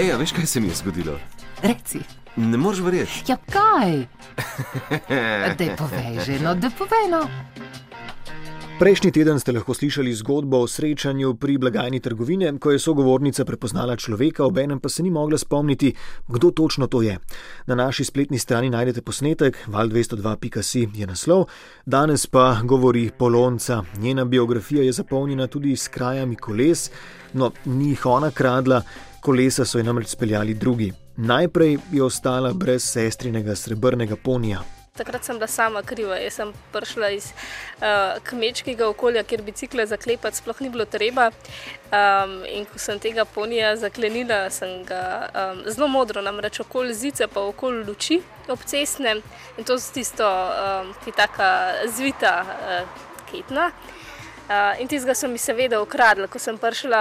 Ej, veš, kaj se mi je zgodilo? Reci. Ne moreš verjeti. Ja, kaj? Dej povej že, no, da povej no. Prejšnji teden ste lahko slišali zgodbo o srečanju pri blagajni trgovine, ko je sogovornica prepoznala človeka, obenem pa se ni mogla spomniti, kdo točno to je. Na naši spletni strani najdete posnetek, val202.si je naslov, danes pa govori Polonca. Njena biografija je zapolnjena tudi s krajami koles, no, ni jih ona kradla, kolesa so jo namreč speljali drugi. Najprej je ostala brez sestrinega srebrnega ponija. Takrat sem bila sama kriva. Jaz sem prišla iz uh, kmečkega okolja, kjer bicikle zaklepati sploh ni bilo treba. Um, in ko sem tega ponija zaklenila, sem ga um, zelo modro, namreč okoli zice, pa okoli luči obcestne in to z tisto, um, ki je tako zvita uh, kitna. Uh, in tistega so mi seveda ukradli, ko sem prišla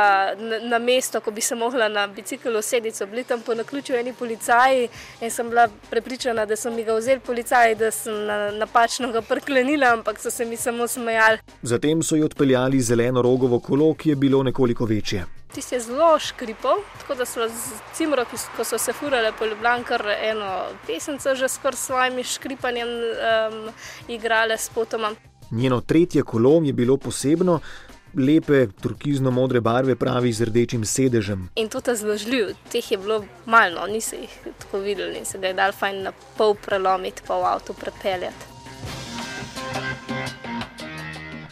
na, mesto, ko bi se mogla na biciklu sedeti, bili tam po naključju eni policaji in sem bila prepričana, da so mi ga vzeli policaji, da sem na, napačno ga prklenila, ampak so se mi samo smejali. Zatem so jo odpeljali zeleno rogovo kolo, ki je bilo nekoliko večje. Tisti je zelo škripal, tako da so z cimro, ko so se furale po Ljubljani, kar eno pesemce že skoraj s svojim škripanjem um, igrale s potoma. Njeno tretje kolo je bilo posebno, lepe turkizno-modre barve, pravi z rdečim sedežem. In to je zložljiv, teh je bilo malo, no, niso jih tako videli in se ga je dal fajn na pol prelomiti, pa v avtu prepeljati.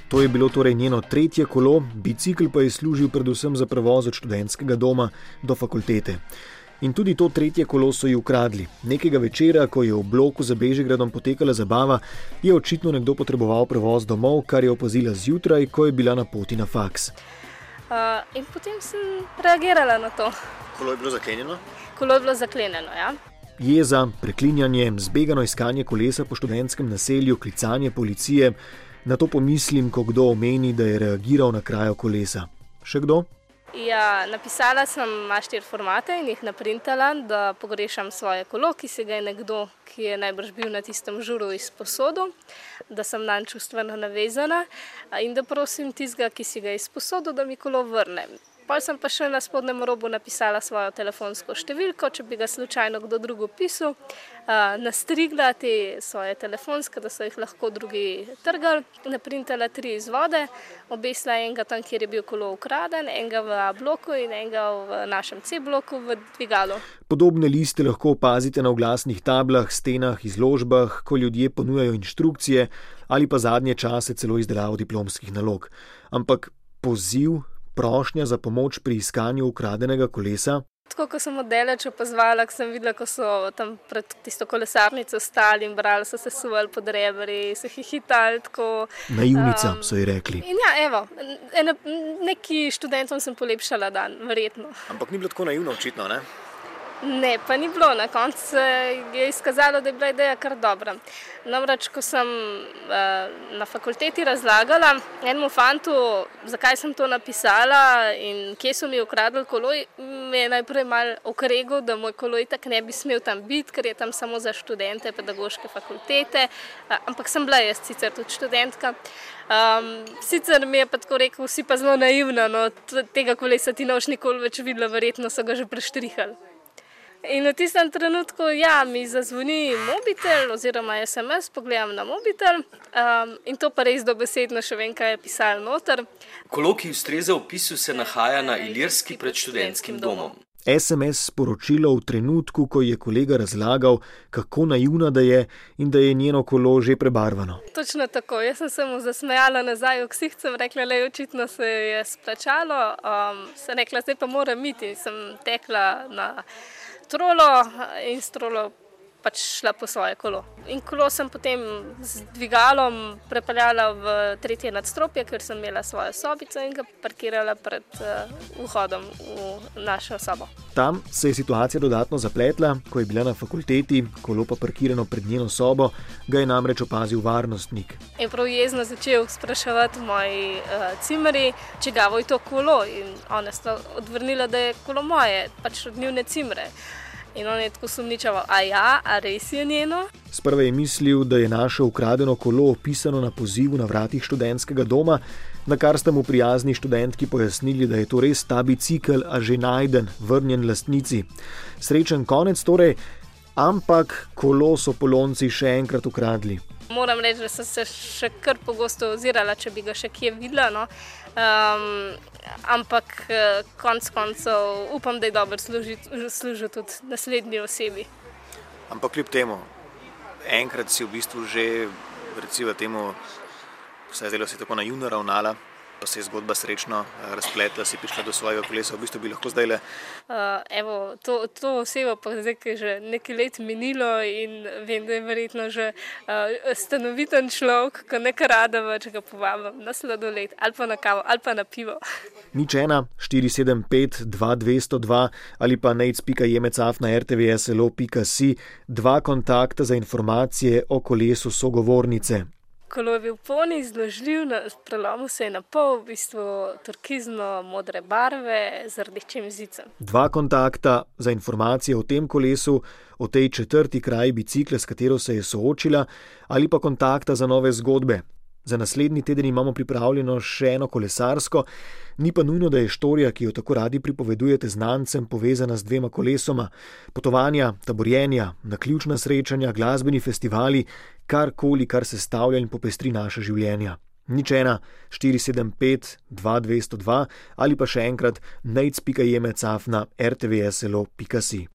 To je bilo torej njeno tretje kolo, bicikl pa je služil predvsem za prevoz od študentskega doma do fakultete. In tudi to tretje kolo so ji ukradli. Nekega večera, ko je v bloku za Bežigradom potekala zabava, je očitno nekdo potreboval prevoz domov, kar je opazila zjutraj, ko je bila na poti na faks. Uh, in potem sem reagirala na to. Kolo je bilo zaklenjeno? Kolo je bilo zaklenjeno, ja. Jeza, preklinjanje, zbegano iskanje kolesa po študentskem naselju, klicanje policije. Na to pomislim, ko kdo omeni, da je reagiral na krajo kolesa. Še kdo? Ja, napisala sem štiri formate in jih naprintala, da pogrešam svoje kolo, ki se ga je nekdo, ki je najbrž bil na tistem žuru izposodil, da sem na njem čustveno navezana in da prosim tistega, ki si ga izposodil, da mi kolo vrne. Pol sem pa še na spodnjem robu napisala svojo telefonsko številko, če bi ga slučajno kdo drug pisal, nastrigla te svoje telefonske, da so jih lahko drugi trgali, naprintala tri izvode, obesla enega tam, kjer je bil kolo ukraden, enega v A bloku in enega v našem C bloku v dvigalu. Podobne liste lahko opazite na oglasnih tablah, stenah, izložbah, ko ljudje ponujajo inštrukcije ali pa zadnje čase celo izdelavo diplomskih nalog. Ampak poziv prošnja za pomoč pri iskanju ukradenega kolesa? Tako kot sem oddaleč opazovala, ko sem videla, ko so tam pred tisto kolesarnico stali in brali, so se suvali pod rebri, se hihitali. Tako, Naivnica um, so ji rekli. Ja, evo, ene, neki študentom sem polepšala dan, verjetno. Ampak ni bilo tako naivno, očitno, ne? Ne, pa ni bilo. Na koncu se je izkazalo, da je bila ideja kar dobra. Namreč, ko sem uh, na fakulteti razlagala enemu fantu, zakaj sem to napisala in kje so mi ukradli koloj, me je najprej mal okregal, da moj koloj tak ne bi smel tam biti, ker je tam samo za študente pedagoške fakultete. Uh, ampak sem bila jaz sicer tudi študentka. Um, sicer mi je pa tako rekel, vsi pa zelo naivno, no, tega kolesa ti noš nikoli več videla, verjetno so ga že preštrihali. In v tistem trenutku, ja, mi zazvoni mobitel, oziroma SMS, pogledam na mobitel um, in to pa res dobesedno še vem, kaj je pisalo noter. Kolo, ki ustreza opisu, se nahaja na Ilirski pred študentskim domom. SMS sporočilo v trenutku, ko je kolega razlagal, kako naivna da je in da je njeno kolo že prebarvano. Točno tako, jaz sem se mu zasmejala nazaj, v ksih sem rekla, je očitno se je splačalo. Um, sem rekla, zdaj pa moram iti, sem tekla na trolo in s trolo pač šla po svoje kolo. In kolo sem potem z dvigalom prepeljala v tretje nadstropje, ker sem imela svojo sobico in ga parkirala pred uh, vhodom v našo sobo. Tam se je situacija dodatno zapletla, ko je bila na fakulteti, kolo pa parkirano pred njeno sobo, ga je namreč opazil varnostnik. In prav jezno začel spraševati moji uh, cimeri, če ga voj to kolo. In one so odvrnile, da je kolo moje, pač od njihove cimere. In on je tako sumničaval, a ja, a res je njeno. Sprva je mislil, da je naše ukradeno kolo opisano na pozivu na vratih študentskega doma, na kar sta mu prijazni študentki pojasnili, da je to res ta bicikl, a že najden, vrnjen lastnici. Srečen konec torej, ampak kolo so polonci še enkrat ukradli. Moram reči, da sem se še kar pogosto ozirala, če bi ga še kje videla. No. Um, ampak eh, konec koncev upam, da je dobro služil tudi naslednji osebi. Ampak kljub temu, enkrat si v bistvu že, recimo, temu, vse zdelo se tako na juno ravnala pa se je zgodba srečno eh, razpletla, si prišla do svojega kolesa, v bistvu bi lahko zdaj le. Uh, evo, to, to osebo pa zdaj, ki je že nekaj let minilo in vem, da je verjetno že uh, stanoviten človek, ko nekaj rada več ga povabim na sladoled ali pa na kavo ali pa na pivo. Nič ena, 475, 2202 ali pa nec.jemecaf na rtvslo.si, dva kontakta za informacije o kolesu sogovornice kolo je bil poln izložljiv, na prelomu se je na pol, v bistvu turkizno modre barve z rdečim zicem. Dva kontakta za informacije o tem kolesu, o tej četrti kraji bicikla, s katero se je soočila, ali pa kontakta za nove zgodbe, Za naslednji teden imamo pripravljeno še eno kolesarsko, ni pa nujno, da je štorija, ki jo tako radi pripovedujete znancem, povezana z dvema kolesoma. Potovanja, taborjenja, naključna srečanja, glasbeni festivali, karkoli, kar se stavlja in popestri naše življenja. Nič ena, 475, 2202 ali pa še enkrat najc.jemecaf na rtvslo.si.